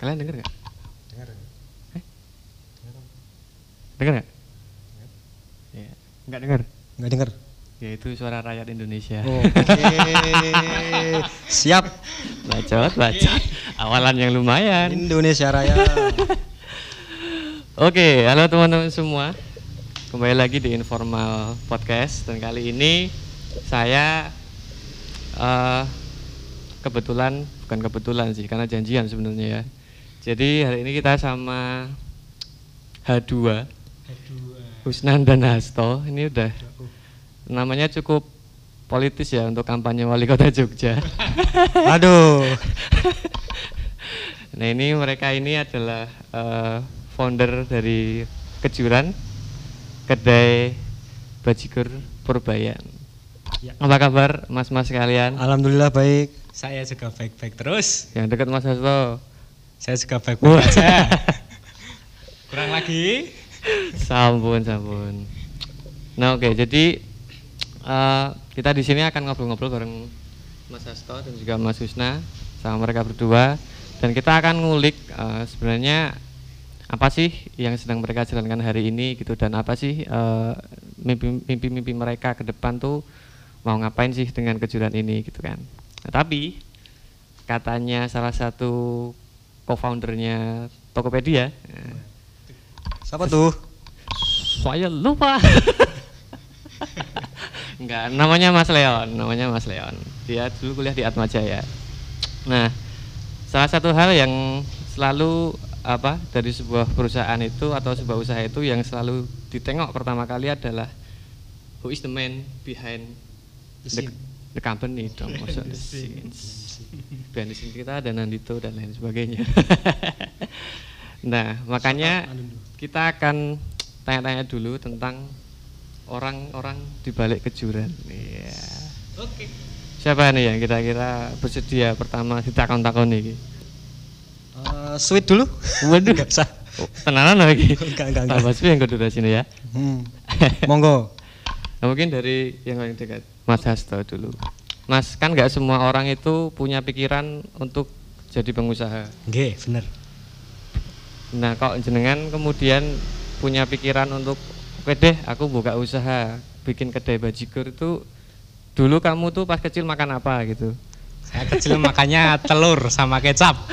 Kalian denger nggak? Dengar. Denger nggak? Ya, nggak. Enggak dengar. Ya itu suara rakyat Indonesia. Oke. Siap. Bacot, bacot. Awalan yang lumayan. Indonesia Raya. Oke, halo teman-teman semua. Kembali lagi di Informal Podcast dan kali ini saya eh, kebetulan bukan kebetulan sih karena janjian sebenarnya ya. Jadi hari ini kita sama H2 Husnan dan Hasto. Ini udah namanya cukup politis ya untuk kampanye wali kota Jogja. Aduh. Nah ini mereka ini adalah eh, founder dari Kejuran, kedai bajigur Purbayan. Ya. Apa kabar mas-mas kalian? Alhamdulillah baik. Saya juga baik-baik terus. Yang dekat Mas Hasto. Saya juga baik-baik aja. Kurang lagi. Sampun, sampun. Nah oke, jadi eh, kita di sini akan ngobrol-ngobrol bareng Mas Hasto dan juga Mas Husna sama mereka berdua dan kita akan ngulik eh, sebenarnya apa sih yang sedang mereka jalankan hari ini gitu dan apa sih eh, mimpi- mimpi-mimpi mereka ke depan tuh mau ngapain sih dengan kejuran ini gitu kan. Nah, tapi katanya salah satu co-foundernya Tokopedia Siapa tuh? saya lupa. Enggak, namanya Mas Leon, namanya Mas Leon. Dia dulu kuliah di Atmajaya. Nah, salah satu hal yang selalu apa dari sebuah perusahaan itu atau sebuah usaha itu yang selalu ditengok pertama kali adalah who is the man behind the, the company dong, maksud the scenes. Behind the scenes kita ada Nandito dan lain sebagainya. nah, makanya kita akan tanya-tanya dulu tentang orang-orang di balik kejuran. Iya. Oke. Siapa nih yang kira-kira bersedia pertama kita takon-takon nih? Eh, sweet dulu. Waduh, Enggak usah. oh, tenanan lagi. Enggak, enggak, enggak. Tambah sepi yang kedua sini ya. Hmm. Monggo. Nah, mungkin dari yang paling dekat, Mas Hasto dulu. Mas, kan nggak semua orang itu punya pikiran untuk jadi pengusaha. Nggih, bener. Nah, kok jenengan kemudian punya pikiran untuk oke deh, aku buka usaha, bikin kedai bajigur itu dulu kamu tuh pas kecil makan apa gitu? Saya kecil makannya telur sama kecap.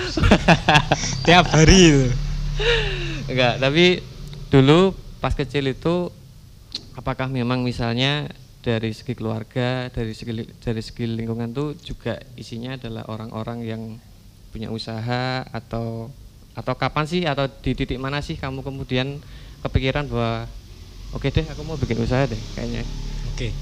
Tiap hari itu. Enggak, tapi dulu pas kecil itu apakah memang misalnya dari segi keluarga, dari segi dari segi lingkungan tuh juga isinya adalah orang-orang yang punya usaha atau atau kapan sih atau di titik mana sih kamu kemudian kepikiran bahwa oke deh aku mau bikin usaha deh kayaknya. Oke.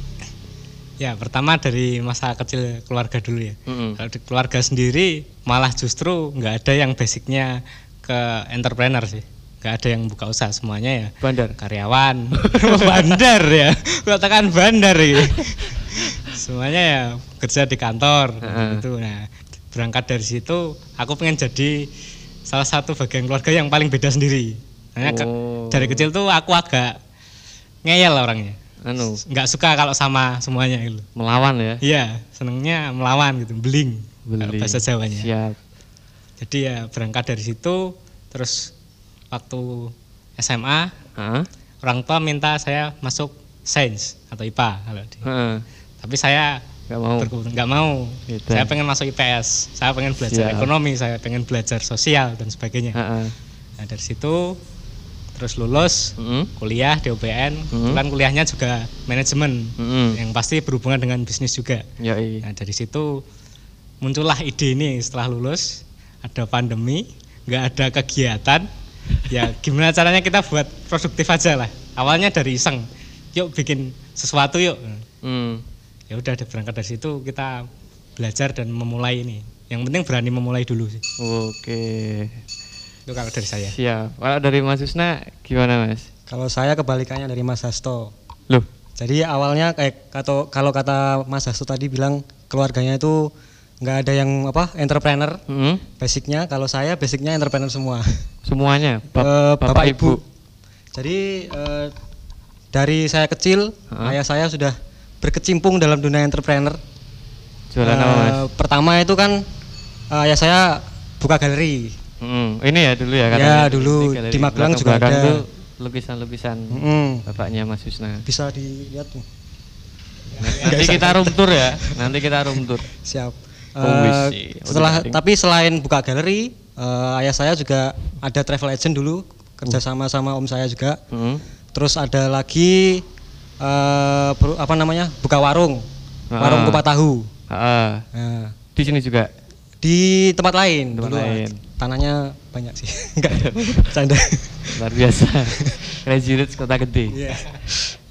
Ya, pertama dari masa kecil keluarga dulu ya. Mm-mm. Kalau di keluarga sendiri malah justru nggak ada yang basicnya ke entrepreneur sih. Nggak ada yang buka usaha semuanya ya. Bandar. karyawan. Bandar ya. Katakan bandar ya. Semuanya ya kerja di kantor Heeh. gitu. Nah berangkat dari situ aku pengen jadi salah satu bagian keluarga yang paling beda sendiri. Ke- Oh. dari kecil tuh aku agak ngeyel orangnya. Anu, nggak suka kalau sama semuanya gitu. Melawan ya. iya senengnya melawan gitu beling, bahasa Jawanya. Siap. jadi ya berangkat dari situ terus waktu SMA Hah? orang tua minta saya masuk sains atau IPA kalau di. Heeh. Tapi saya Nggak mau. nggak mau. Gitu. Saya pengen masuk IPS. Saya pengen belajar Siap. ekonomi. Saya pengen belajar sosial dan sebagainya. Heeh. Nah dari situ terus lulus Mm-mm. kuliah di UPN. Hmm. Kebetulan kuliahnya juga manajemen Mm-mm. yang pasti berhubungan dengan bisnis juga. Yoi. Nah dari situ muncullah ide ini setelah lulus ada pandemi, nggak ada kegiatan. Ya gimana caranya kita buat produktif aja lah. Awalnya dari iseng, yuk bikin sesuatu yuk. Hmm. Ya udah ada berangkat dari situ kita belajar dan memulai ini. Yang penting berani memulai dulu sih. Oke. Itu kalau dari saya. Siap. Kalau dari Mas Husna gimana Mas? Kalau saya kebalikannya dari Mas Hasto. Loh, Jadi awalnya kayak kata kalau kata Mas Hasto tadi bilang keluarganya itu nggak ada yang apa entrepreneur. hmm? Basicnya kalau saya basicnya entrepreneur semua. semuanya bap- Eh, bapak, ibu. Jadi eh, dari saya kecil Hah? ayah saya sudah berkecimpung dalam dunia entrepreneur. Jualan apa Eh, Mas? Pertama itu kan eh, ayah saya buka galeri. Hmm, ini ya dulu ya Ya, dulu. Galeri Di Magelang juga ada. lukisan-lukisan Mm-mm. bapaknya Mas Husna. Bisa dilihat tuh. Nanti kita room tour ya. Nanti kita room tour. Siap. Oh, setelah tapi selain buka galeri, eh, ayah saya juga ada travel agent dulu kerja sama sama om saya juga. Hmm. Terus ada lagi ber- apa namanya buka warung, warung Ah. kupat tahu. Nah, Di sini juga. di tempat lain Tempat dulu lain. tanahnya banyak sih, enggak canda. Luar biasa. Crazy Rich kota gede. Iya.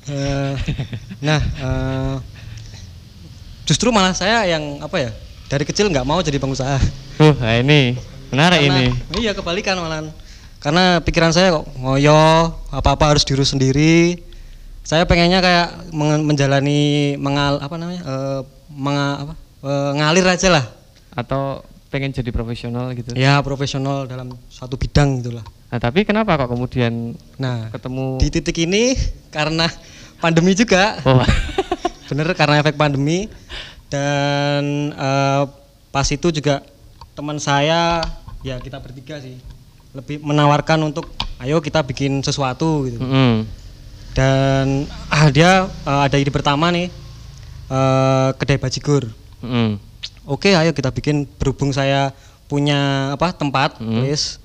Eh, nah, eh, justru malah saya yang apa ya dari kecil nggak mau jadi pengusaha. Uh, nah ini menarik Karena- ini. Iya kebalikan malah. Karena pikiran saya kok ngoyo, apa-apa harus diurus sendiri. Saya pengennya kayak men- menjalani mengal apa namanya? eh, menga- apa? eh, ngalir aja lah. Atau pengen jadi profesional gitu. Ya profesional dalam suatu bidang gitulah. Nah, tapi kenapa kok kemudian Nah, ketemu di titik ini karena pandemi juga. Oh, Bener karena efek pandemi dan eh, pas itu juga teman saya ya kita bertiga sih lebih menawarkan untuk ayo kita bikin sesuatu gitu. Mm, dan ah dia eh, ada ide pertama nih eh, kedai bajigur. Mm, oke ayo kita bikin berhubung saya punya apa tempat Hmm. wis.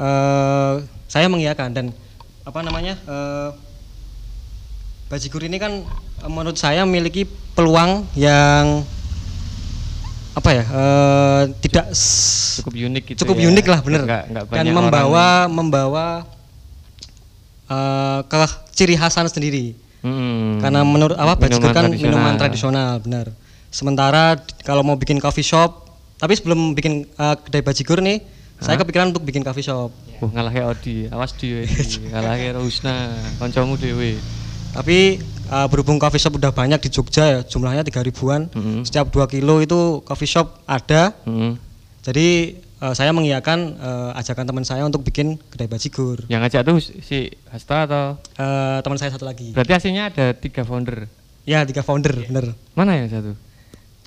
Eh, saya mengiyakan dan apa namanya eh, bajigur ini kan menurut saya memiliki peluang yang apa ya eh, tidak cukup unik gitu. cukup ya. unik lah bener Nggak- nggak dan membawa orang membawa eh, ke ciri khasan sendiri yang- Mm, karena menurut apa bajigur minuman kan tradisional. minuman tradisional benar sementara kalau mau bikin coffee shop tapi sebelum bikin eh, kedai bajigur nih saya kepikiran untuk bikin coffee shop Wah, ngalahke Odi, awas di ngalahke Rusna, kancamu dhewe. tapi eh, berhubung coffee shop udah banyak di Jogja ya jumlahnya tiga ribuan Mm, setiap 2 kilo itu coffee shop ada mm. jadi eh, saya mengiyakan eh, ajakan teman saya untuk bikin kedai bajigur Yang ngajak tuh si Hasta atau Eh, teman saya satu lagi berarti aslinya ada tiga founder. ya tiga founder bener Mana yang satu?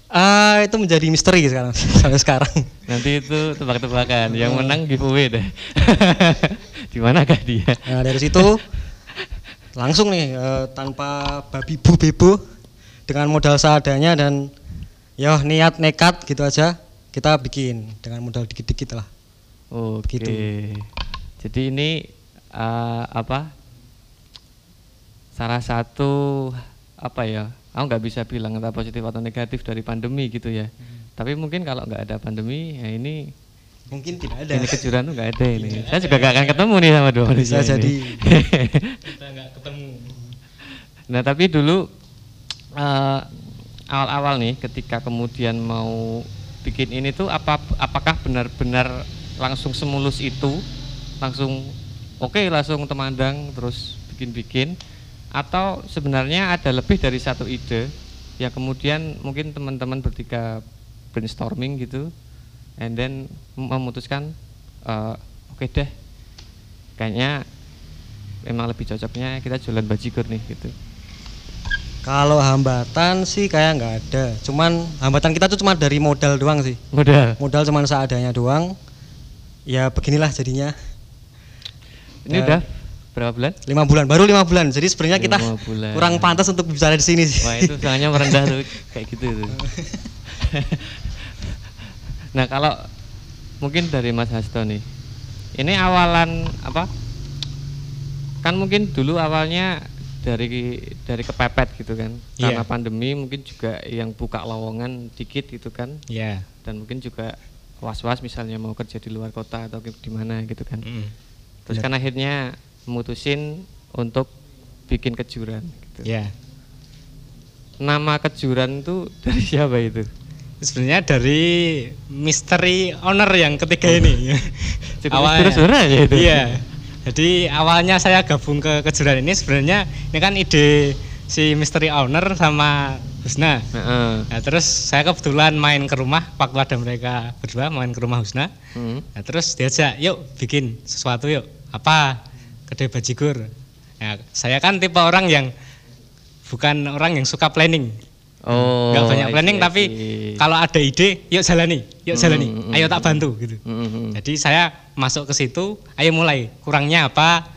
Ah, itu menjadi misteri sekarang sampai sekarang Nanti itu tebak-tebakan. Yang menang giveaway deh. Di manakah dia? Nah dari situ langsung nih eh, tanpa babi bu bebo dengan modal seadanya dan ya niat nekat gitu aja kita bikin dengan modal dikit-dikit lah. Oke. Gitu. Jadi ini eh, apa? Salah satu apa ya? Aku nggak bisa bilang entah positif atau negatif dari pandemi gitu ya. Tapi mungkin kalau nggak ada pandemi, ya ini Mungkin tidak ada. ini kejuran tuh nggak ada ini. Saya juga nggak akan ketemu nih sama dua manusia Bisa ini. jadi. Kita nggak ketemu. Nah tapi dulu eh, awal-awal nih ketika kemudian mau bikin ini tuh apa apakah benar-benar langsung semulus itu langsung oke langsung temandang terus bikin-bikin atau sebenarnya ada lebih dari satu ide yang kemudian mungkin teman-teman bertiga brainstorming gitu and then memutuskan eh, oke deh kayaknya memang lebih cocoknya kita jualan bajigur nih gitu Kalau hambatan sih kayak nggak ada. Cuman hambatan kita tuh cuma dari modal doang sih. modal Modal cuma seadanya doang. Ya beginilah jadinya. ini Eh, udah berapa bulan Lima bulan, baru lima bulan. Jadi sebenarnya kita bulan. kurang pantas untuk bicara di sini sih. wah itu soalnya merendah tuh kayak gitu tuh nah kalau mungkin dari Mas Hasto nih ini awalan apa kan mungkin dulu awalnya dari dari kepepet gitu kan Iya. karena pandemi mungkin juga yang buka lowongan dikit gitu kan Ya. dan mungkin juga was-was misalnya mau kerja di luar kota atau di mana gitu kan Mm. terus kan akhirnya memutusin untuk bikin kejuran gitu. Ya. nama kejuran itu dari siapa itu Sebenarnya dari misteri owner yang ketiga ini. Cukup misteri sebenarnya itu. Iya. Jadi awalnya saya gabung ke kejuran ini sebenarnya ini kan ide si misteri owner sama Husna. Heeh. Nah, terus saya kebetulan main ke rumah waktu ada mereka berdua main ke rumah Husna. Hmm. Nah, terus diajak, yuk bikin sesuatu yuk. Apa? Kedai bajigur. Nah, saya kan tipe orang yang bukan orang yang suka planning. Oh nggak banyak planning I tapi kalau ada ide yuk jalani yuk jalani. Hmm, hmm, ayo tak bantu gitu. Mm-mm. jadi saya masuk ke situ ayo mulai. Kurangnya apa?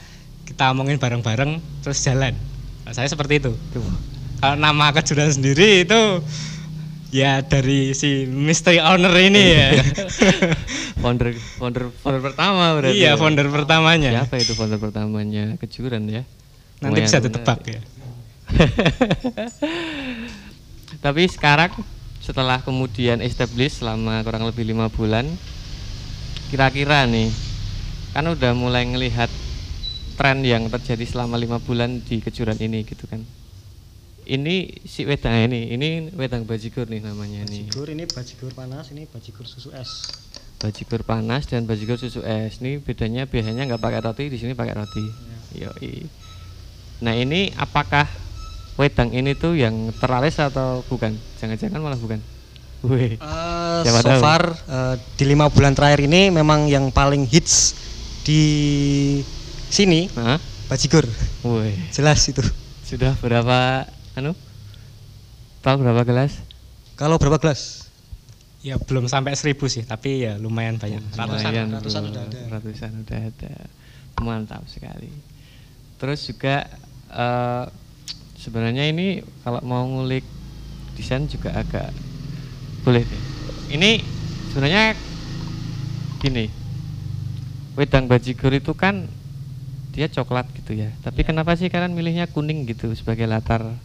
Kita omongin bareng-bareng terus jalan. Nah, saya seperti itu. Kalau nama kejuran sendiri itu ya dari si mystery owner ini ya. Founder founder founder pertama berarti. iya ya? founder pertamanya. Siapa itu founder pertamanya? Kejuran ya? nanti Lumayan bisa ditebak ya Tapi sekarang setelah kemudian establish selama kurang lebih lima bulan, kira-kira nih kan udah mulai ngelihat tren yang terjadi selama lima bulan di kejuran ini gitu kan. Ini si wedang ini, ini wedang bajigur nih namanya nih. Bajigur ini bajigur panas, ini bajigur susu es. Bajigur panas dan bajigur susu es. Ini bedanya biasanya nggak pakai roti, di sini pakai roti. Yoi. Nah ini apakah wedang ini tuh yang teralis atau bukan? Jangan-jangan malah bukan. Wih. Eh, Siapa so tahu. far eh, di lima bulan terakhir ini memang yang paling hits di sini Hah? bajigur, Wih. jelas itu. Sudah berapa anu? Tahu berapa gelas? Kalau berapa gelas? ya belum sampai seribu sih tapi ya lumayan banyak ratusan Lumayan, ratusan bro. udah ada. Ratusan udah ada. Mantap sekali. Terus juga eh, sebenarnya ini kalau mau ngulik desain juga agak boleh deh. Ini sebenarnya gini. Wedang bajigur itu kan dia coklat gitu ya. Tapi kenapa sih kalian milihnya kuning gitu sebagai latar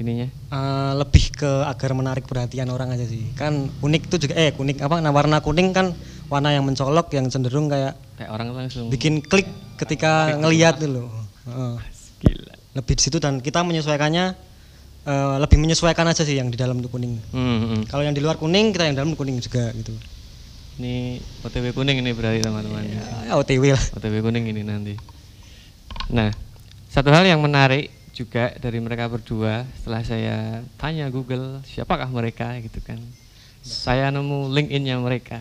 ininya? Eh, lebih ke agar menarik perhatian orang aja sih. Kan unik itu juga eh kuning apa? Nah warna kuning kan warna yang mencolok yang cenderung kayak Kayak orang langsung bikin klik ketika ngelihat loh. Heeh. gila. Lebih di situ dan kita menyesuaikannya eh, lebih menyesuaikan aja sih yang di dalam itu kuning. Hmm, hmm. Kalau yang di luar kuning, kita yang dalam kuning juga gitu. Ini OTW kuning ini berarti teman-teman. Ya, OTW lah. OTW kuning ini nanti. Nah, satu hal yang menarik juga dari mereka berdua setelah saya tanya Google siapakah mereka gitu kan. Saya nemu LinkedIn-nya mereka.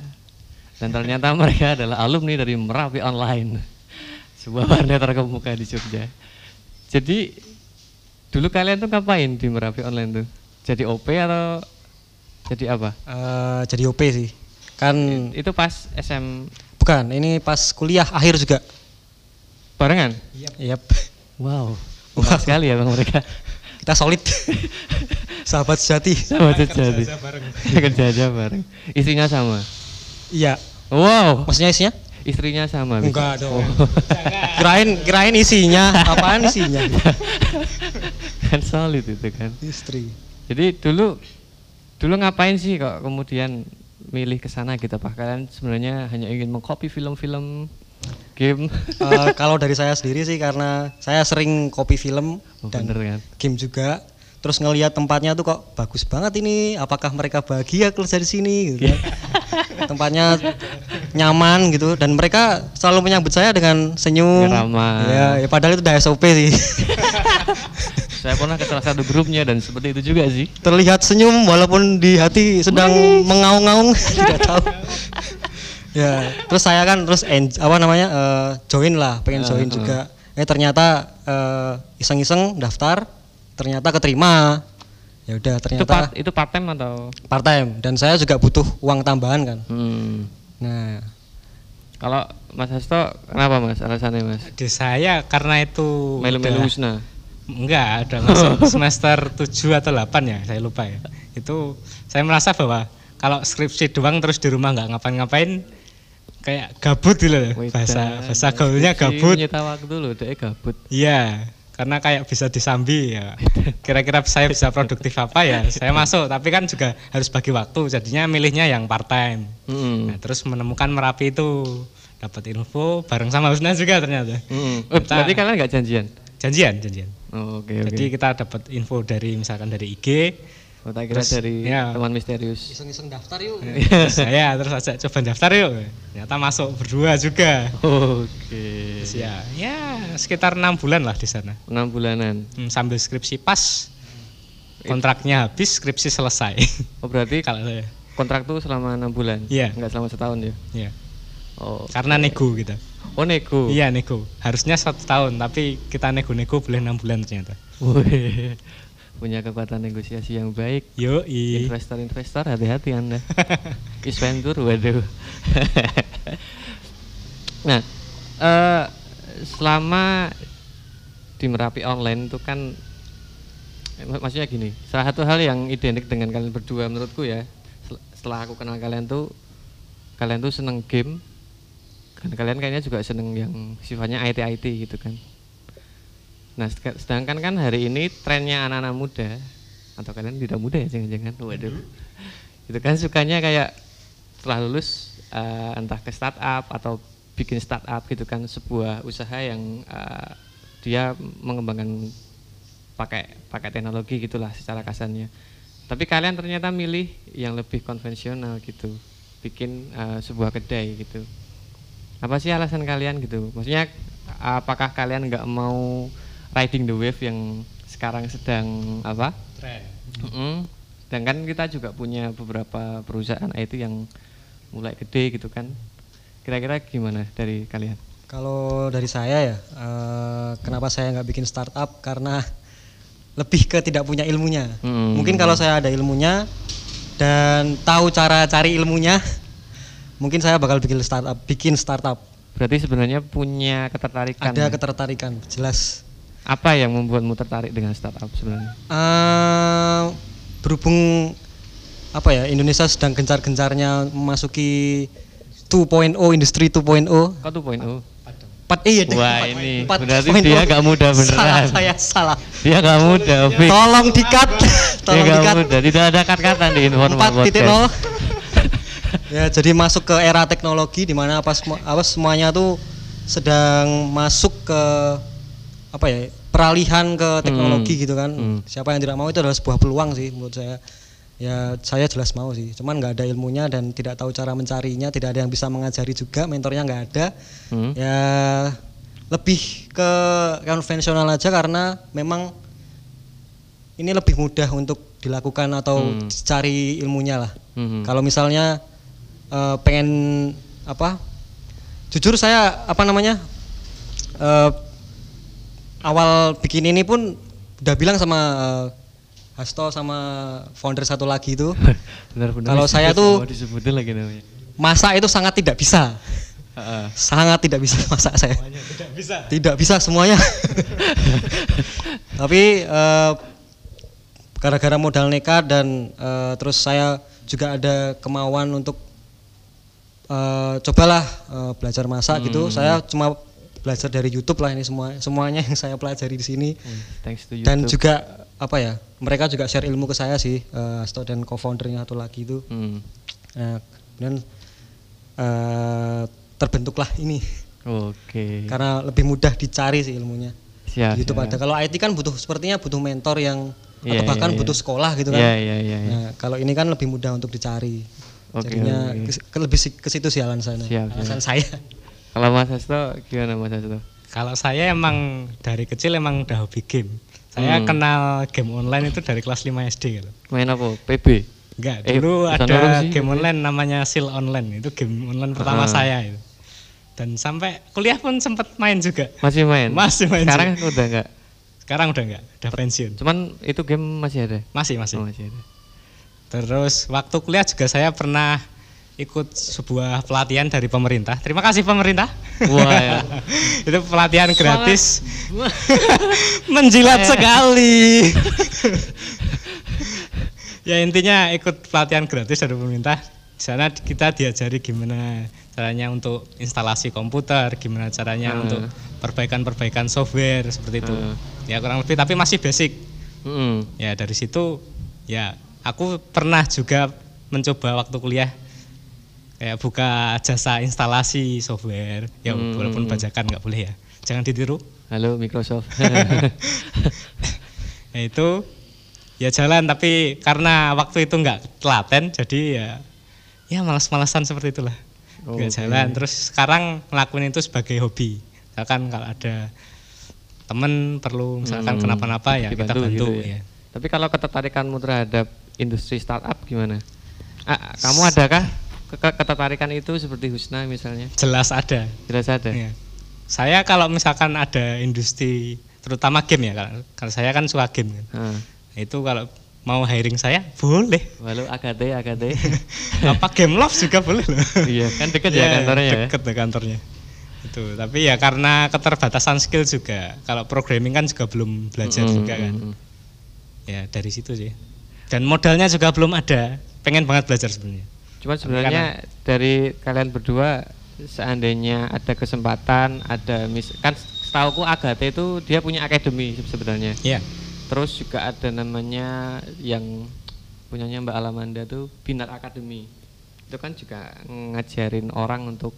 Dan ternyata mereka adalah alumni dari Merapi Online. Sebuah warnet terkemuka di Jogja. Jadi dulu kalian tuh ngapain di Merapi Online tuh? Jadi OP atau jadi apa? Eh, jadi OP sih. Kan Itu pas SM bukan, ini pas kuliah akhir juga. barengan? Yap. Wow, Kuat sekali ya bang mereka. Kita solid. Sahabat sejati. Sama jadi. Kerja aja bareng. Istrinya sama. Iya. Wow, Maksudnya isinya? Istrinya sama. bisa. Enggak dong. Oh. Kirain kirain isinya, apaan isinya? kan solid itu kan. Istri. Jadi dulu dulu ngapain sih kok kemudian milih ke sana gitu Pak? Kalian sebenarnya hanya ingin mengcopy film-film game. Eh, kalau dari saya sendiri sih karena saya sering copy film Oh, dan bener kan? game juga. Terus ngelihat tempatnya tuh kok bagus banget ini. Apakah mereka bahagia kerja di sini gitu kan. Tempatnya nyaman gitu dan mereka selalu menyambut saya dengan senyum. Ramah. Ya, ya padahal itu udah SOP sih. Saya pernah ke salah satu grupnya dan seperti itu juga sih. Terlihat senyum walaupun di hati sedang mengaung-ngaung tidak tahu. ya, terus saya kan terus en- apa namanya eh, join lah, pengen join juga. Eh ternyata eh, iseng-iseng daftar, ternyata keterima. Ya udah Itu ternyata part itu part time atau? part time dan saya juga butuh uang tambahan kan. Hmm. Nah, Kalau Mas Hasto kenapa Mas alasannya Mas? di saya karena itu Melu-melu Husna. Enggak, ada masuk semester 7 atau 8 ya, saya lupa ya. Itu saya merasa bahwa kalau skripsi doang terus di rumah nggak ngapain-ngapain kayak gabut gitu loh. Bahasa bahasa gaulnya gabut. Nyita waktu loh, dia gabut. Iya, karena kayak bisa disambi ya. Kira-kira saya bisa produktif apa ya? Saya masuk, tapi kan juga harus bagi waktu. Jadinya milihnya yang part time. Hmm. Nah, terus menemukan Merapi itu dapat info bareng sama Husna juga ternyata. Hmm. Oh, Kita- berarti kalian nggak janjian? Janjian, janjian. Oh, oke oke. Jadi kita dapat info dari misalkan dari IG, Oh, tak kira terus, dari ya. teman misterius. iseng-iseng daftar yuk. terus saya terus ajak coba daftar yuk. Ternyata masuk berdua juga. Oke. Terus ya, ya sekitar enam bulan lah di sana. Enam bulanan. Hmm, sambil skripsi pas, kontraknya habis, skripsi selesai. Oh, berarti Kalau saya, kontrak tuh selama enam bulan? Iya. Nggak selama setahun ya? ya. Oh. Karena nego kita. Oh, nego. Iya nego. Harusnya satu tahun, tapi kita nego-nego boleh enam bulan ternyata. Punya kekuatan negosiasi yang baik. Yo Investor-investor hati-hati Anda. Isventur waduh. nah, eh, selama di Merapi online itu kan mak- maksudnya gini, salah satu hal yang identik dengan kalian berdua menurutku ya, setelah aku kenal kalian tuh kalian tuh seneng game dan kalian kayaknya juga seneng yang sifatnya IT IT gitu kan. Nah, sedangkan kan hari ini trennya anak-anak muda atau kalian tidak muda ya jangan-jangan. Waduh. Itu kan sukanya kayak setelah lulus eh, entah ke startup atau bikin startup gitu kan sebuah usaha yang eh, dia mengembangkan pakai pakai teknologi gitulah secara kasarnya. Tapi kalian ternyata milih yang lebih konvensional gitu, bikin eh, sebuah kedai gitu. Apa sih alasan kalian gitu? Maksudnya apakah kalian nggak mau riding the wave yang sekarang sedang apa? Mm-mm. Sedangkan kita juga punya beberapa perusahaan IT yang mulai gede gitu kan. Kira-kira gimana dari kalian? Kalau dari saya ya, eh, kenapa saya nggak bikin startup? Karena lebih ke tidak punya ilmunya. Hmm. Mungkin kalau saya ada ilmunya dan tahu cara cari ilmunya, mungkin saya bakal bikin startup. Bikin startup. Berarti sebenarnya punya ketertarikan. Ada ketertarikan, jelas. Apa yang membuatmu tertarik dengan startup sebenarnya? Eh, berhubung apa ya Indonesia sedang gencar-gencarnya memasuki 2.0 industri 2.0 Kok tuh poin oh. Empat iya deh. Wah, empat- ini empat berarti point dia nggak muda beneran. Salah saya salah. Dia nggak muda, Fik. Tolong dikat, Dia tolong nggak dikat. muda. Tidak ada kat-katan di Informal Empat titik Podcast. nol. ya jadi masuk ke era teknologi di mana apa semua apa semuanya tuh sedang masuk ke apa ya peralihan ke teknologi Hmm. gitu kan. Hmm. Siapa yang tidak mau itu adalah sebuah peluang sih menurut saya. Ya saya jelas mau sih, cuman nggak ada ilmunya dan tidak tahu cara mencarinya, tidak ada yang bisa mengajari juga, mentornya nggak ada. Hmm. Ya lebih ke konvensional aja karena memang ini lebih mudah untuk dilakukan atau Hmm. cari ilmunya lah. Mhm. Kalau misalnya eh, pengen apa? Jujur saya apa namanya? eh, awal bikin ini pun udah bilang sama eh, Hasto sama founder satu lagi itu. Kalau saya tuh- disebutin lagi namanya. masak itu sangat tidak bisa. Heeh. Sangat tidak bisa masak saya. Tidak bisa. Tidak bisa semuanya. Tapi eh, gara-gara modal nekat dan eh, terus saya juga ada kemauan untuk eh, cobalah eh, belajar masak gitu. Saya cuma belajar dari YouTube lah ini semua semuanya yang saya pelajari di sini. Hmm, Thanks to YouTube. Dan juga apa ya? Mereka juga share ilmu ke saya sih, eh, Asto dan co-foundernya satu lagi itu. Hmm. Nah, kemudian eh, terbentuklah ini Oke. karena lebih mudah dicari sih ilmunya. Siap. Di YouTube siap. ada. Kalau IT kan butuh sepertinya butuh mentor yang Iya, atau bahkan iya, iya. butuh sekolah gitu kan. Iya, iya, iya. iya. Nah, kalau ini kan lebih mudah untuk dicari. Oke, Jadinya oke. ke, ke- lebih ke situ sih alasan saya. Siap, alasan saya. Kalau Mas Hasto gimana Mas Hasto? Kalau saya emang dari kecil emang udah hobi game. Saya Hmm. kenal game online itu dari kelas 5 SD gitu. Main apa? PB. Enggak, Eh, dulu ada sih, game online namanya Seal Online. Itu game online pertama Ah. saya itu. Dan sampai kuliah pun sempat main juga. Masih main? Masih main Sekarang udah enggak? Sekarang udah enggak, udah pensiun. Cuman itu game masih ada? Masih, masih. Oh, masih ada. Terus waktu kuliah juga saya pernah ikut sebuah pelatihan dari pemerintah. Terima kasih pemerintah. Wah, ya. itu pelatihan gratis. Menjilat Eh. sekali. ya intinya ikut pelatihan gratis dari pemerintah. Di sana kita diajari gimana caranya untuk instalasi komputer, gimana caranya Hmm. untuk perbaikan-perbaikan software seperti itu. Hmm. Ya kurang lebih tapi masih basic. Mm-mm. Ya dari situ ya aku pernah juga mencoba waktu kuliah kayak buka jasa instalasi software. Ya Hmm. walaupun bajakan nggak boleh ya. Jangan ditiru. Halo Microsoft. Ya itu ya jalan tapi karena waktu itu nggak telaten jadi ya ya malas-malasan seperti itulah. Nggak Oke. jalan. Terus sekarang ngelakuin itu sebagai hobi. Misalkan kalau ada temen perlu misalkan Hmm, kenapa-napa ya kita bantu gitu ya. Tapi kalau ketertarikanmu terhadap industri startup gimana? Ah, kamu adakah ketertarikan itu seperti Husna misalnya? Jelas ada. Jelas ada. Iya. Saya kalau misalkan ada industri terutama game ya, kalau- kalau saya kan suka game kan. Ah, Itu kalau mau hiring saya boleh. Walau AKT AKT. Apa game love juga boleh loh. iya, kan dekat ya kantornya ya. Deket ya kantornya. Itu, tapi ya karena keterbatasan skill juga. Kalau programming kan juga belum belajar Mm, juga kan. Ya dari situ sih. Dan modalnya juga belum ada. Pengen banget belajar sebenarnya. Cuma sebenarnya dari kalian berdua seandainya ada kesempatan, ada mis kan setauku Agathe itu dia punya akademi sebenarnya. Iya. Terus juga ada namanya yang punyanya Mbak Alamanda tuh Binar Academy. Itu kan juga ngajarin orang untuk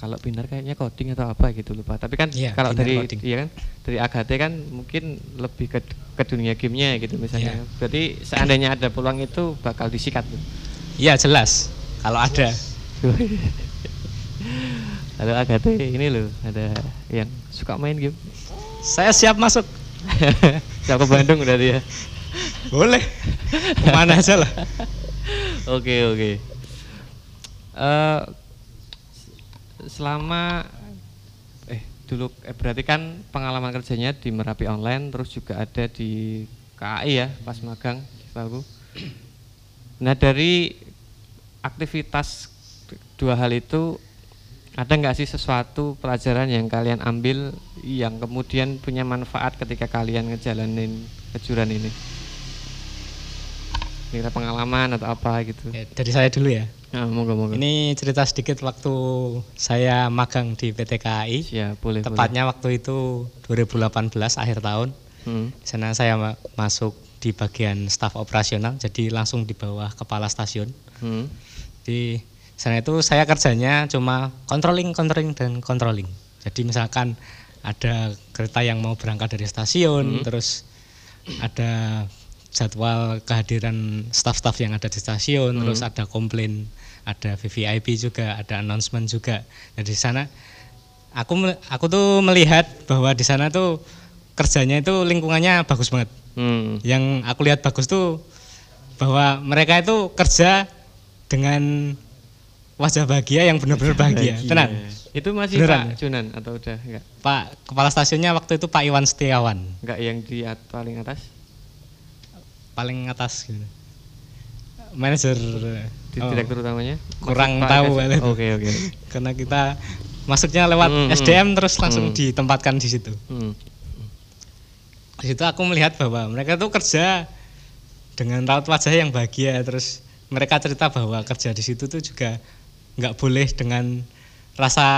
kalau Binar kayaknya coding atau apa gitu lupa. Tapi kan Iya, kalau dari coding. iya kan dari Agathe kan mungkin lebih ke, ke dunia gamenya gitu misalnya. Iya. Berarti seandainya ada peluang itu bakal disikat tuh. Iya jelas. Kalau ada. Halo Agathe, ini loh ada yang suka main game. Saya siap masuk. Siap ke Bandung berarti ya. Boleh. Ke mana aja lah. Oke oke. Eh, selama eh dulu eh, berarti kan pengalaman kerjanya di Merapi Online, terus juga ada di KAI ya pas magang, tahu. Nah dari aktivitas dua hal itu ada nggak sih sesuatu pelajaran yang kalian ambil yang kemudian punya manfaat ketika kalian ngejalanin kejuran ini? Kira pengalaman atau apa gitu? Ya, dari saya dulu ya. Ya, monggo monggo. Ini cerita sedikit waktu saya magang di PT KAI. Siap, boleh. Tepatnya waktu itu 2018 akhir tahun. boleh. Hmm. Di sana saya ma- masuk di bagian staf operasional, jadi langsung di bawah kepala stasiun. Hmm. Di sana itu saya kerjanya cuma controlling, controlling dan controlling. Jadi misalkan ada kereta yang mau berangkat dari stasiun, terus ada jadwal kehadiran staf-staf yang ada di stasiun, terus ada komplain, ada VVIP juga, ada announcement juga. Nah di sana aku aku tuh melihat bahwa di sana tuh kerjanya itu lingkungannya bagus banget. Hmm. Yang aku lihat bagus tuh bahwa mereka itu kerja dengan wajah bahagia yang benar-benar bahagia. Bahagia. Tenang. Itu masih Beneran. Pak Junan atau udah enggak? Pak kepala stasiunnya waktu itu Pak Iwan Setiawan, Enggak yang di at- paling atas? paling atas gitu. Manajer Di oh, direktur utamanya? kurang Pak tahu. Oke, oke. karena kita masuknya lewat Hmm, hmm. SDM terus langsung Hmm. ditempatkan di situ. Hmm. Di situ aku melihat bahwa mereka tuh kerja dengan raut wajah yang bahagia terus mereka cerita bahwa kerja di situ tuh juga nggak boleh dengan rasa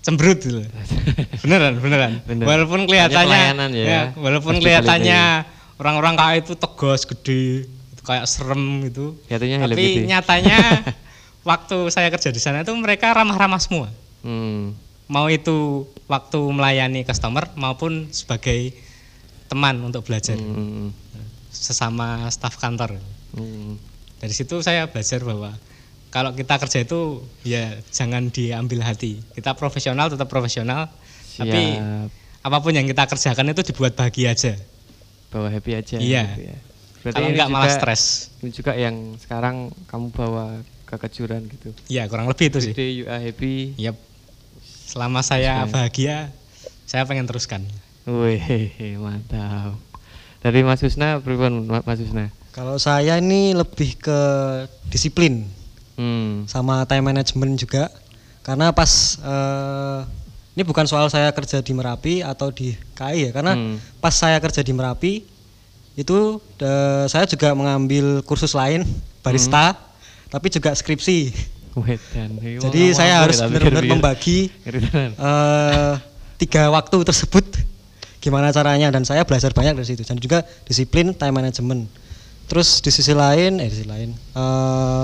cemberut gitu. beneran beneran Bener. walaupun kelihatannya pelayanan ya. walaupun kelihatannya orang-orang kaya itu tegas gede itu kayak serem gitu tapi Kitty. nyatanya waktu saya kerja di sana itu mereka ramah-ramah semua Hmm. mau itu waktu melayani customer maupun sebagai teman untuk belajar Hmm. sesama staf kantor. Hmm. Dari situ saya belajar bahwa kalau kita kerja itu ya jangan diambil hati. Kita profesional tetap profesional, tapi Siap. apa pun yang kita kerjakan itu dibuat bahagia aja. bawa happy aja Iya. gitu ya. Berarti Kalau enggak malah stres. Ini juga yang sekarang kamu bawa ke kejuran gitu. Ya kurang lebih itu sih. You are happy. Yap. Selama saya bahagia, saya pengen teruskan. Wih, mantap. Dari Mas Husna, pripun Ma- Mas Husna? Kalau saya ini lebih ke disiplin Hmm. sama time management juga. Karena pas eh, ini bukan soal saya kerja di Merapi atau di KAI ya, karena Hmm. pas saya kerja di Merapi itu eh, saya juga mengambil kursus lain barista, tapi juga skripsi. Wedan. Jadi saya harus benar-benar membagi eh, tiga waktu tersebut gimana caranya dan saya belajar banyak dari situ dan juga disiplin time management terus di sisi lain eh di sisi lain eh,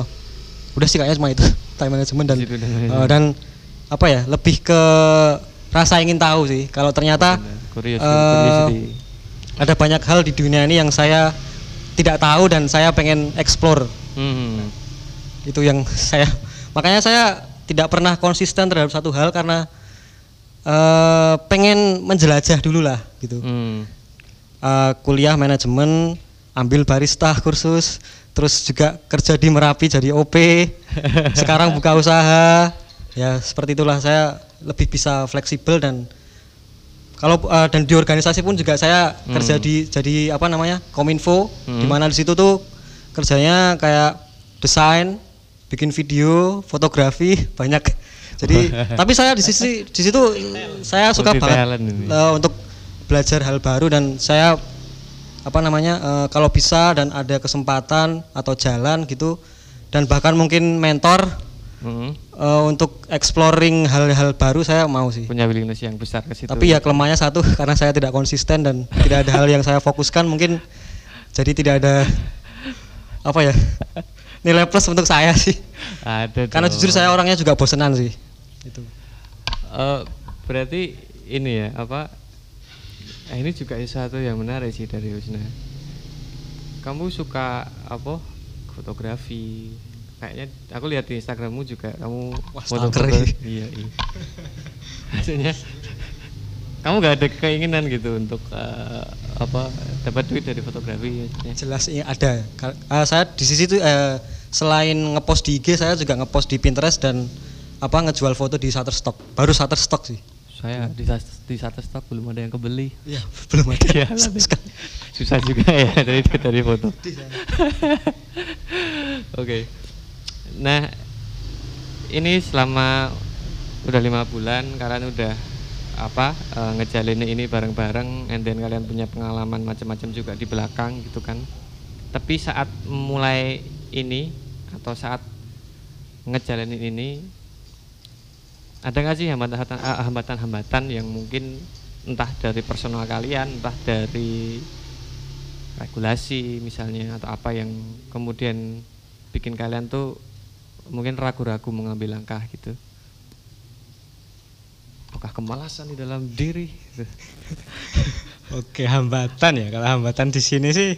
udah sih kayaknya cuma itu time management dan management. dan apa ya lebih ke rasa ingin tahu sih kalau ternyata Curious- curiosity. ada banyak hal di dunia ini yang saya tidak tahu dan saya pengen explore Hmm. itu yang saya makanya saya tidak pernah konsisten terhadap satu hal karena eh, pengen menjelajah dulu lah gitu Hmm. Eh, kuliah manajemen ambil barista kursus terus juga kerja di merapi jadi OP sekarang buka usaha ya seperti itulah saya lebih bisa fleksibel dan kalau eh, dan di organisasi pun juga saya Hmm. kerja di jadi apa namanya kominfo Hmm. di mana di situ tuh kerjanya kayak desain bikin video fotografi banyak jadi tapi saya di sisi di situ saya suka Multi banget eh, untuk belajar hal baru dan saya apa namanya eh, kalau bisa dan ada kesempatan atau jalan gitu dan bahkan mungkin mentor Mm. eh, untuk exploring hal-hal baru saya mau sih punya willingness yang besar ke situ. tapi ya kelemahannya satu karena saya tidak konsisten dan tidak ada hal yang saya fokuskan mungkin jadi tidak ada apa ya nilai plus untuk saya sih ada. karena jujur saya orangnya juga bosenan sih itu Eh, berarti ini ya apa? Eh, ini juga sesuatu yang menarik sih dari Husna. Kamu suka apa? Fotografi. Kayaknya aku lihat di Instagrammu juga kamu Wah, foto-foto. stalker. Iya, iya. Maksudnya kamu gak ada keinginan gitu untuk eh, apa dapat duit dari fotografi maksudnya. jelas ini ada Ka- eh, saya di sisi itu eh, selain ngepost di IG saya juga ngepost di Pinterest dan apa ngejual foto di Shutterstock baru Shutterstock sih Saya di di Shutterstock belum ada yang kebeli. Iya belum ada sekali. susah juga ya dari dari foto. Oke. Nah, ini selama udah lima bulan kalian udah apa eh, ngejalin ini bareng-bareng, and then kalian punya pengalaman macam-macam juga di belakang gitu kan. Tapi saat mulai ini atau saat ngejalanin ini ada nggak sih ah, hambatan-hambatan yang mungkin entah dari personal kalian, entah dari regulasi misalnya atau apa yang kemudian bikin kalian tuh mungkin ragu-ragu mengambil langkah gitu. Apakah kemalasan di dalam diri? Oke, hambatan ya. Kalau hambatan di sini sih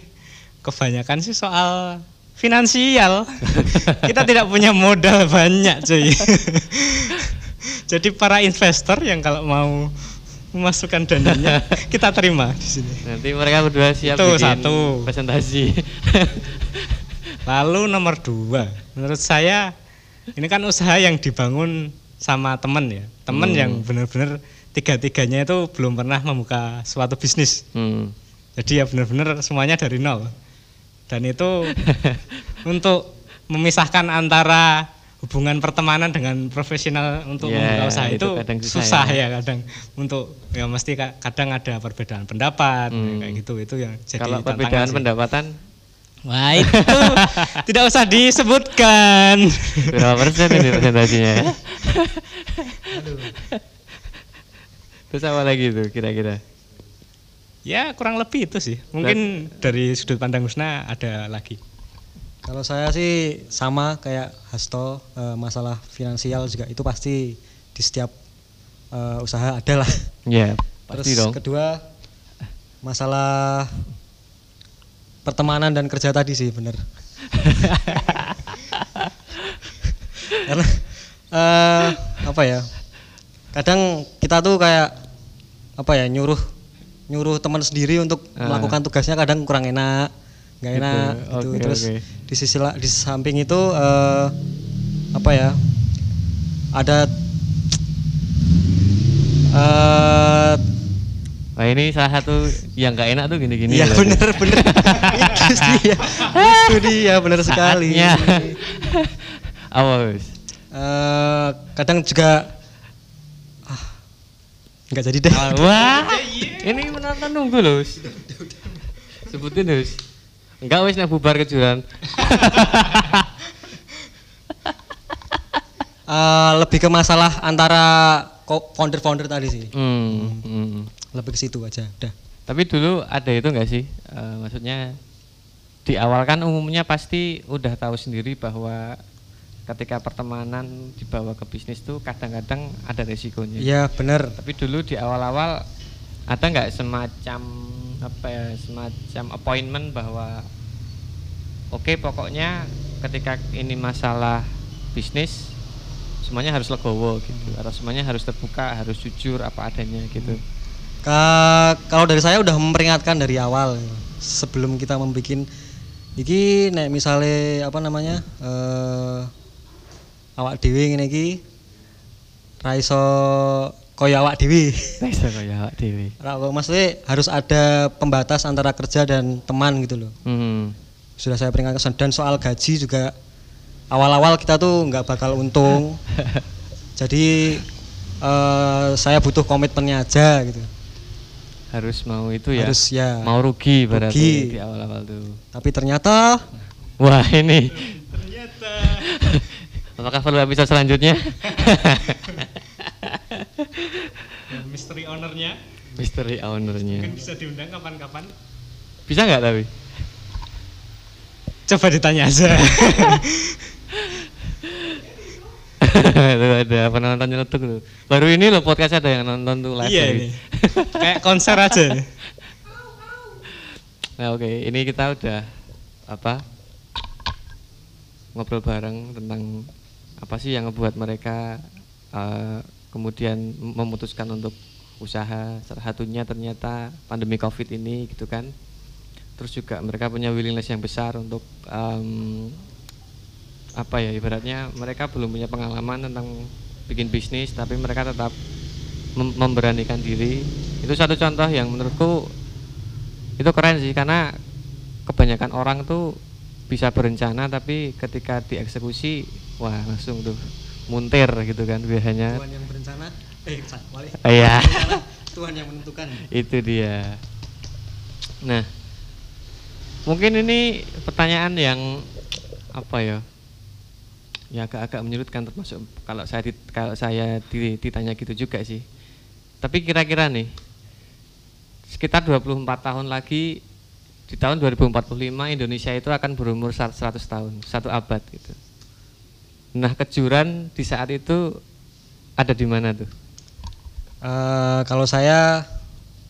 kebanyakan sih soal finansial. Kita tidak punya modal banyak, cuy. Jadi para investor yang kalau mau memasukkan dananya kita terima di sini. Nanti mereka berdua siap Itu bikin satu. presentasi. Lalu nomor dua, menurut saya ini kan usaha yang dibangun sama teman ya, teman Hmm. yang benar-benar tiga-tiganya itu belum pernah membuka suatu bisnis. Hmm. Jadi ya benar-benar semuanya dari nol. Dan itu untuk memisahkan antara hubungan pertemanan dengan profesional untuk Ya, membuka usaha itu itu, kadang susah susah, ya. ya. kadang untuk ya mesti ka- kadang ada perbedaan pendapat Hmm. kayak gitu itu yang jadi Kalau perbedaan sih. pendapatan Wah itu tidak usah disebutkan. berapa persen ini presentasinya? ya? Terus apa lagi tuh kira-kira? Ya kurang lebih itu sih. Mungkin dari sudut pandang Husna ada lagi. Kalau saya sih sama kayak Hasto eh, masalah finansial juga itu pasti di setiap eh, usaha ada lah. Ya, pasti Terus dong. kedua masalah pertemanan dan kerja tadi sih bener. Karena eh, apa ya? Kadang kita tuh kayak apa ya nyuruh nyuruh teman sendiri untuk Ah. melakukan tugasnya kadang kurang enak, nggak Gitu, enak gitu. oke, Terus oke. di sisi la- di samping itu eh, apa ya? Ada eh Wah ini salah satu yang nggak enak tuh gini-gini. Iya berarti. bener bener itu dia itu dia bener sekali. Apa Gus? Eh, kadang juga ah, nggak jadi deh. Ah, Wah, ini menonton nunggu loh. Sebutin Gus. Enggak wis nek bubar kejuaraan. Eh, lebih ke masalah antara founder-founder tadi sih. Hmm, hmm. Lebih ke situ aja. Udah. Tapi dulu ada itu enggak sih? Eh, maksudnya di awal kan umumnya pasti udah tahu sendiri bahwa ketika pertemanan dibawa ke bisnis tuh kadang-kadang ada resikonya. Iya bener. Tapi dulu di awal-awal ada nggak semacam apa ya semacam appointment bahwa oke pokoknya ketika ini masalah bisnis semuanya harus legowo gitu atau semuanya harus terbuka harus jujur apa adanya gitu. Ka- kalau dari saya udah memperingatkan dari awal sebelum kita membuat iki nek misalnya apa namanya eh awak dewi ngene iki ra iso koyo awak dewi. Iso kaya awak dhewe. Maksudnya harus ada pembatas antara kerja dan teman gitu loh. Hmm. Sudah saya peringatkan dan soal gaji juga awal-awal kita tuh nggak bakal untung. Jadi eh, saya butuh komitmennya aja gitu. Harus mau itu ya. Harus ya. Mau rugi berarti Rugi. di awal-awal tuh. Tapi ternyata Wah, ini Ternyata apakah perlu episode selanjutnya? Misteri ownernya Misteri ownernya. mungkin bisa diundang kapan-kapan. Bisa nggak tapi? Coba ditanya aja. tuh ada penonton nyeletuk tuh. Baru ini loh podcast ada yang nonton tuh live. iya ini. Kayak konser aja. Nah oke, ini kita udah apa ngobrol bareng tentang apa sih yang ngebuat mereka eh, kemudian memutuskan untuk usaha. Salah satunya ternyata pandemi covid ini gitu kan. Terus juga mereka punya willingness yang besar untuk em, apa ya ibaratnya mereka belum punya pengalaman tentang bikin bisnis tapi mereka tetap mem- memberanikan diri. Itu satu contoh yang menurutku itu keren sih karena kebanyakan orang tuh bisa berencana tapi ketika dieksekusi wah langsung tuh muntir gitu kan biasanya eh iya. Tuhan yang menentukan. itu dia. Nah mungkin ini pertanyaan yang apa ya ya agak-agak menyurutkan termasuk kalau saya di- kalau saya di- ditanya gitu juga sih. Tapi kira-kira nih sekitar 24 tahun lagi di tahun 2045 Indonesia itu akan berumur 100 tahun satu abad gitu. Nah kejuran di saat itu ada di mana tuh Eh, kalau saya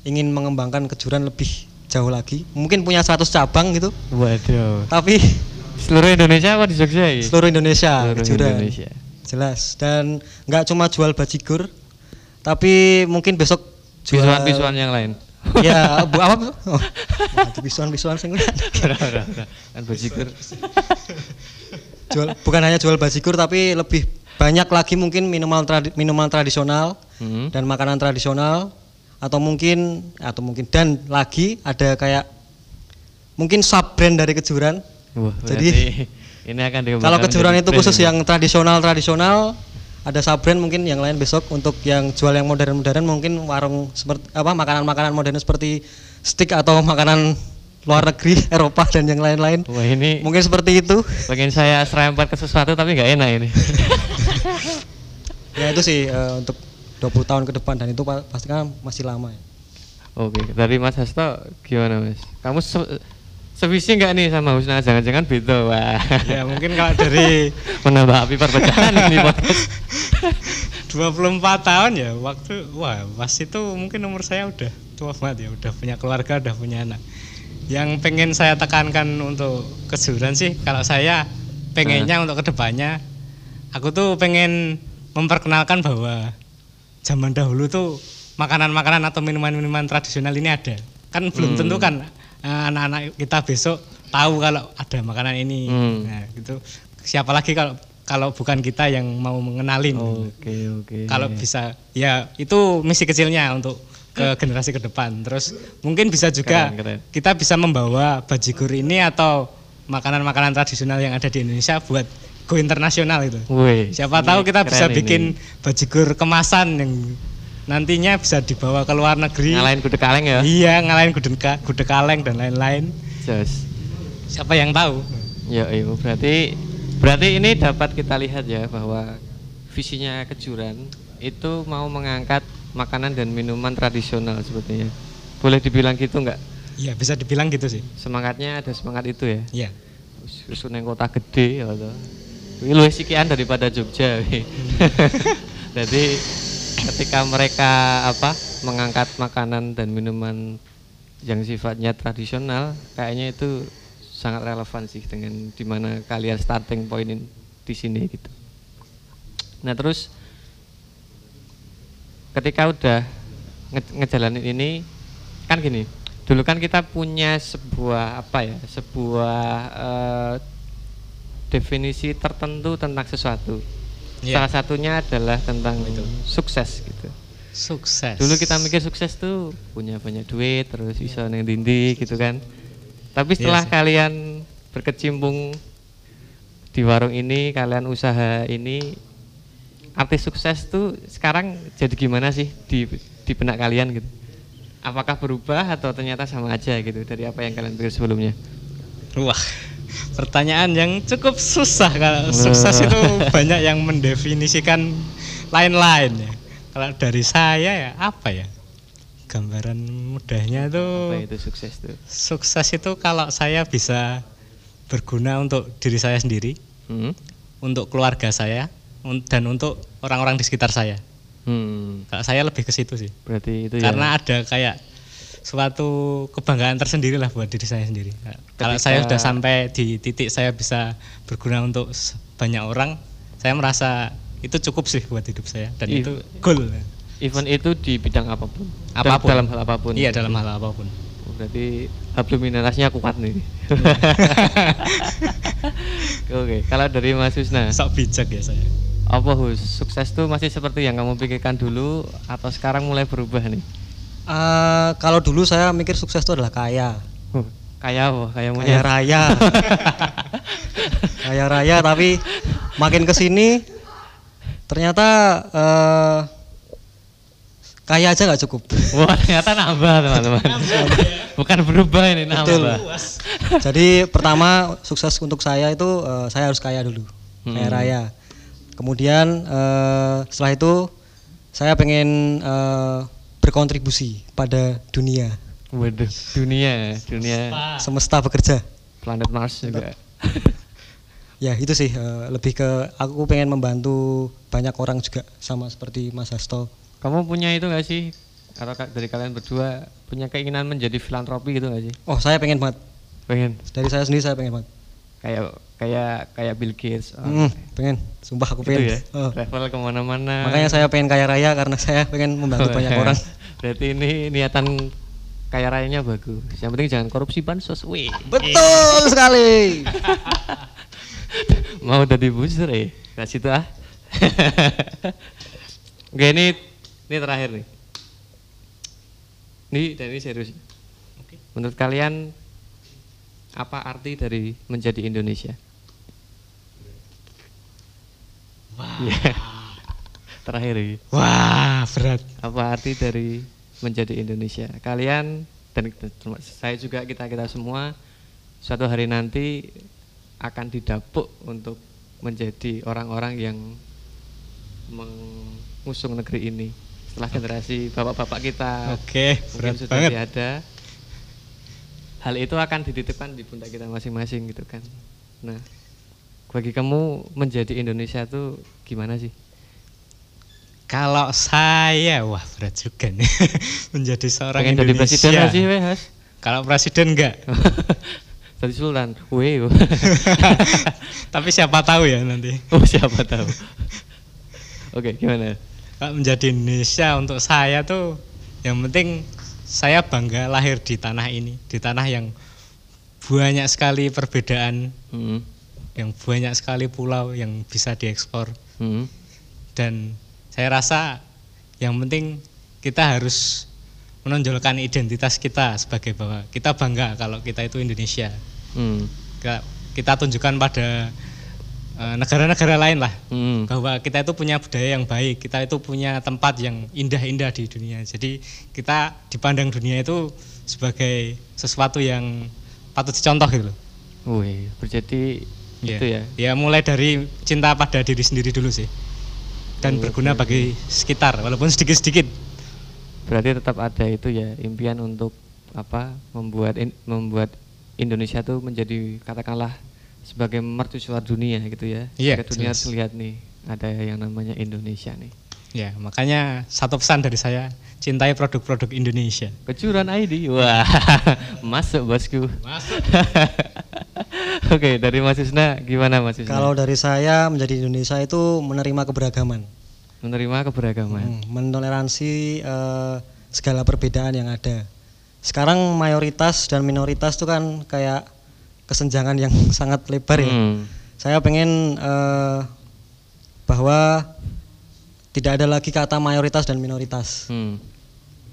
ingin mengembangkan kejuran lebih jauh lagi, mungkin punya 100 cabang gitu, waduh tapi seluruh Indonesia apa di Jogja ya? seluruh Indonesia Seluruh kejuran. Indonesia. Jelas dan nggak cuma jual bajigur, tapi mungkin besok jual Bisuan-bisuan yang lain. ya bu apa oh, sing Ora, ora, ora. kan bajigur. jual bukan hanya jual bajigur tapi lebih banyak lagi mungkin minuman tradi- minuman tradisional Hmm. dan makanan tradisional atau mungkin atau mungkin dan lagi ada kayak mungkin sub brand dari kejuran Wah, Jadi, ini akan kalau kejuran itu khusus ini. yang tradisional tradisional ada sub brand mungkin yang lain besok untuk yang jual yang modern modern mungkin warung seperti apa makanan makanan modern seperti stick atau makanan luar negeri Eropa dan yang lain-lain Wah, ini mungkin seperti itu pengen saya serempet ke sesuatu tapi nggak enak ini. ya itu sih eh, untuk 20 tahun ke depan dan itu pa- pasti kan masih lama ya. Oke, dari Mas Hasto gimana Mas? Kamu se sevisi nggak nih sama Husna? Jangan-jangan beda, wah. ya mungkin kalau dari menambah api perpecahan ini podcast. 24 tahun ya waktu wah pas itu mungkin umur saya udah tua banget ya udah punya keluarga udah punya anak yang pengen saya tekankan untuk kejuran sih kalau saya pengennya untuk ke depannya aku tuh pengen memperkenalkan bahwa zaman dahulu tuh makanan-makanan atau minuman-minuman tradisional ini ada kan belum Hmm. tentu kan eh, anak-anak kita besok tahu kalau ada makanan ini Hmm. nah gitu siapa lagi kalau kalau bukan kita yang mau mengenalin Oke, oke. kalau bisa ya itu misi kecilnya untuk ke generasi ke depan. Terus mungkin bisa juga Keren, keren. kita bisa membawa bajigur ini atau makanan-makanan tradisional yang ada di Indonesia buat go internasional itu. Wih, siapa tahu kita bisa ini. bikin bajigur kemasan yang nantinya bisa dibawa ke luar negeri. Ngalahin gudeg kaleng ya. iya ngalahin gudeg gudeg kaleng dan lain-lain. Siapa yang tahu? Ya, iya, berarti berarti ini dapat kita lihat ya bahwa visinya kejuran itu mau mengangkat makanan dan minuman tradisional sebetulnya. Boleh dibilang gitu nggak? iya bisa dibilang gitu sih Semangatnya ada semangat itu ya. iya Susun yang kota gede ya toh. Ini luwih sikian daripada Jogja. Jadi ketika mereka apa mengangkat makanan dan minuman yang sifatnya tradisional, kayaknya itu sangat relevan sih dengan di mana kalian starting point in- di sini gitu. Nah terus ketika udah nge- ngejalanin ini kan gini, dulu kan kita punya sebuah apa ya, sebuah eh, definisi tertentu tentang sesuatu. Iya. Salah satunya adalah tentang sukses gitu. Sukses. Dulu kita mikir sukses tuh punya banyak duit, terus bisa neng dindi gitu kan. Tapi setelah sih. kalian berkecimpung di warung ini, kalian usaha ini, arti sukses tuh sekarang jadi gimana sih di di benak kalian gitu? Apakah berubah atau ternyata sama aja gitu dari apa yang kalian pikir sebelumnya? Wah, pertanyaan yang cukup susah kalau sukses itu banyak yang mendefinisikan lain-lain ya. Kalau dari saya ya apa ya? Gambaran mudahnya Apa tuh itu sukses tuh? sukses itu kalau saya bisa berguna untuk diri saya sendiri, Hmm? untuk keluarga saya, dan untuk orang-orang di sekitar saya. Hmm, Kalau saya lebih ke situ sih. berarti itu ya. Karena ada kayak suatu kebanggaan tersendiri lah buat diri saya sendiri. Kalau Ketika- saya sudah sampai di titik saya bisa berguna untuk banyak orang, saya merasa itu cukup sih buat hidup saya dan Iya. itu goal. event itu di bidang apa pun. Apa pun. Dalam hal apa pun. Iya dalam hal apa pun. Oh, Berarti abdominalnya kuat nih. Oke, kalau dari Mas Husna, Sok bijak ya saya. Apa Hus? Sukses tuh masih seperti yang kamu pikirkan dulu atau sekarang mulai berubah nih? Eh, kalau dulu saya mikir sukses itu adalah kaya, Huh, kayak apa? Kaya monyet. raya, kaya raya. Tapi makin ke sini ternyata eh, kaya aja nggak cukup. Wah, ternyata nambah teman-teman. Bukan berubah ini Betul. nambah. Jadi pertama sukses untuk saya itu eh, saya harus kaya dulu, kaya Hmm. raya. Kemudian eh, setelah itu saya pengen eh, berkontribusi pada dunia, Waduh, dunia, dunia semesta bekerja. planet Mars juga. Ya itu sih eh, lebih ke aku pengen membantu banyak orang juga sama seperti Mas Hasto. Kamu punya itu gak sih? Atau dari kalian berdua punya keinginan menjadi filantropi gitu gak sih? Oh saya pengen banget Pengen dari saya sendiri saya pengen banget. kayak kayak kayak Bill Gates. oh, Hmm, pengen, sumpah aku gitu pengen. ya. Oh. Travel ke mana-mana. Makanya saya pengen kaya raya karena saya pengen membantu banyak orang. Berarti ini niatan kaya rayanya bagus. Yang penting jangan korupsi bansos. Wih. Betul sekali. Mau jadi booster ya? Kasih situ ah. Oke ini ini terakhir nih. Ini dan ini serius. Menurut kalian apa arti dari menjadi Indonesia? Wah. terakhir ini. Wah, berat. Apa arti dari menjadi Indonesia? Kalian dan saya juga kita kita semua suatu hari nanti akan didapuk untuk menjadi orang-orang yang mengusung negeri ini setelah generasi bapak-bapak kita Oke, mungkin berat sudah banget. tiada hal itu akan dititipkan di pundak kita masing-masing gitu kan nah bagi kamu menjadi Indonesia tuh gimana sih? Kalau saya, wah berat juga nih. Menjadi seorang pengen jadi Indonesia. presiden nggak sih weh Has? Kalau presiden enggak, jadi sultan. Weh tapi siapa tahu ya nanti. oh siapa tahu. Oke gimana? Kalau menjadi Indonesia untuk saya tuh yang penting saya bangga lahir di tanah ini, di tanah yang banyak sekali perbedaan, Hmm, yang banyak sekali pulau yang bisa diekspor hmm. dan saya rasa yang penting kita harus menonjolkan identitas kita sebagai bahwa kita bangga kalau kita itu Indonesia. Hmm. Kita, kita tunjukkan pada eh, negara-negara lain lah Hmm. bahwa kita itu punya budaya yang baik, kita itu punya tempat yang indah-indah di dunia. Jadi kita dipandang dunia itu sebagai sesuatu yang patut dicontoh gitu loh. Wih, berjadi Iya. itu ya. Ya mulai dari cinta pada diri sendiri dulu sih. Dan Oke, berguna oke. bagi sekitar walaupun sedikit-sedikit. Berarti tetap ada itu ya impian untuk apa membuat in- membuat Indonesia tuh menjadi katakanlah sebagai mercusuar dunia gitu ya. Iya, Supaya dunia jelas. lihat nih ada yang namanya Indonesia nih. Ya, makanya satu pesan dari saya, cintai produk-produk Indonesia. Kecuran ID. Wah, masuk bosku. Masuk. Oke, dari Mas Isna gimana Mas Isna? Kalau dari saya menjadi Indonesia itu menerima keberagaman, menerima keberagaman. Hmm, mentoleransi eh, segala perbedaan yang ada. Sekarang mayoritas dan minoritas itu kan kayak kesenjangan yang sangat lebar ya. Hmm. Saya pengen eh, bahwa tidak ada lagi kata mayoritas dan minoritas. Hmm.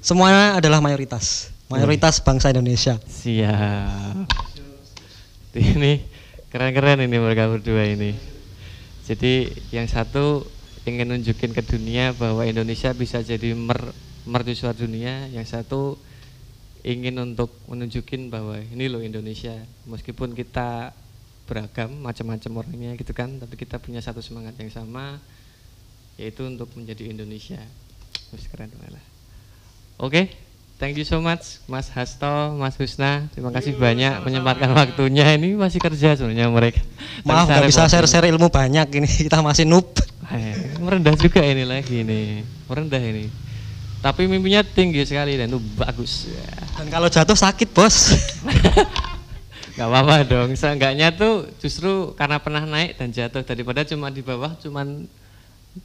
Semuanya adalah mayoritas. Mayoritas bangsa Indonesia. Siap. Ini keren-keren ini mereka berdua ini. Jadi yang satu ingin nunjukin ke dunia bahwa Indonesia bisa jadi mer mercusuar dunia, yang satu ingin untuk menunjukin bahwa ini loh Indonesia. Meskipun kita beragam, macam-macam orangnya gitu kan, tapi kita punya satu semangat yang sama yaitu untuk menjadi Indonesia. Terus keren lah. Oke, thank you so much Mas Hasto, Mas Husna. Terima kasih banyak menyempatkan waktunya. Ini masih kerja sebenarnya mereka. Maaf nggak bisa share-share ilmu banyak ini kita masih noob. Eh, merendah juga ini lagi nih. Merendah ini. Tapi mimpinya tinggi sekali dan itu bagus. Dan kalau jatuh sakit bos. Gak apa-apa dong. Seenggaknya tuh justru karena pernah naik dan jatuh daripada cuma di bawah cuman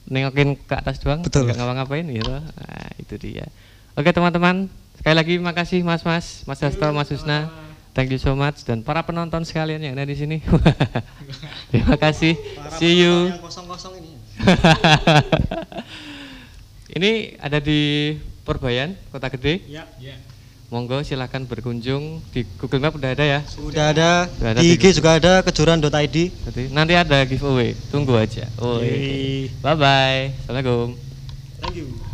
nengokin ke atas doang Betul. nggak ngapa-ngapain gitu. Nah, itu dia. Oke teman-teman, sekali lagi makasih Mas-mas, Mas Hasto, Mas Husna. Thank you so much dan para penonton sekalian yang ada di sini. Terima kasih. See you. kosong-kosong ini. Ini ada di Purbayan, Kota Gede. Ya. Monggo silahkan berkunjung di Google Map udah ada ya. Sudah ada Sudah ada di IG juga ada kejuran.id. Nanti, nanti ada giveaway. Tunggu aja. Oh. Bye bye. Assalamualaikum. Thank you.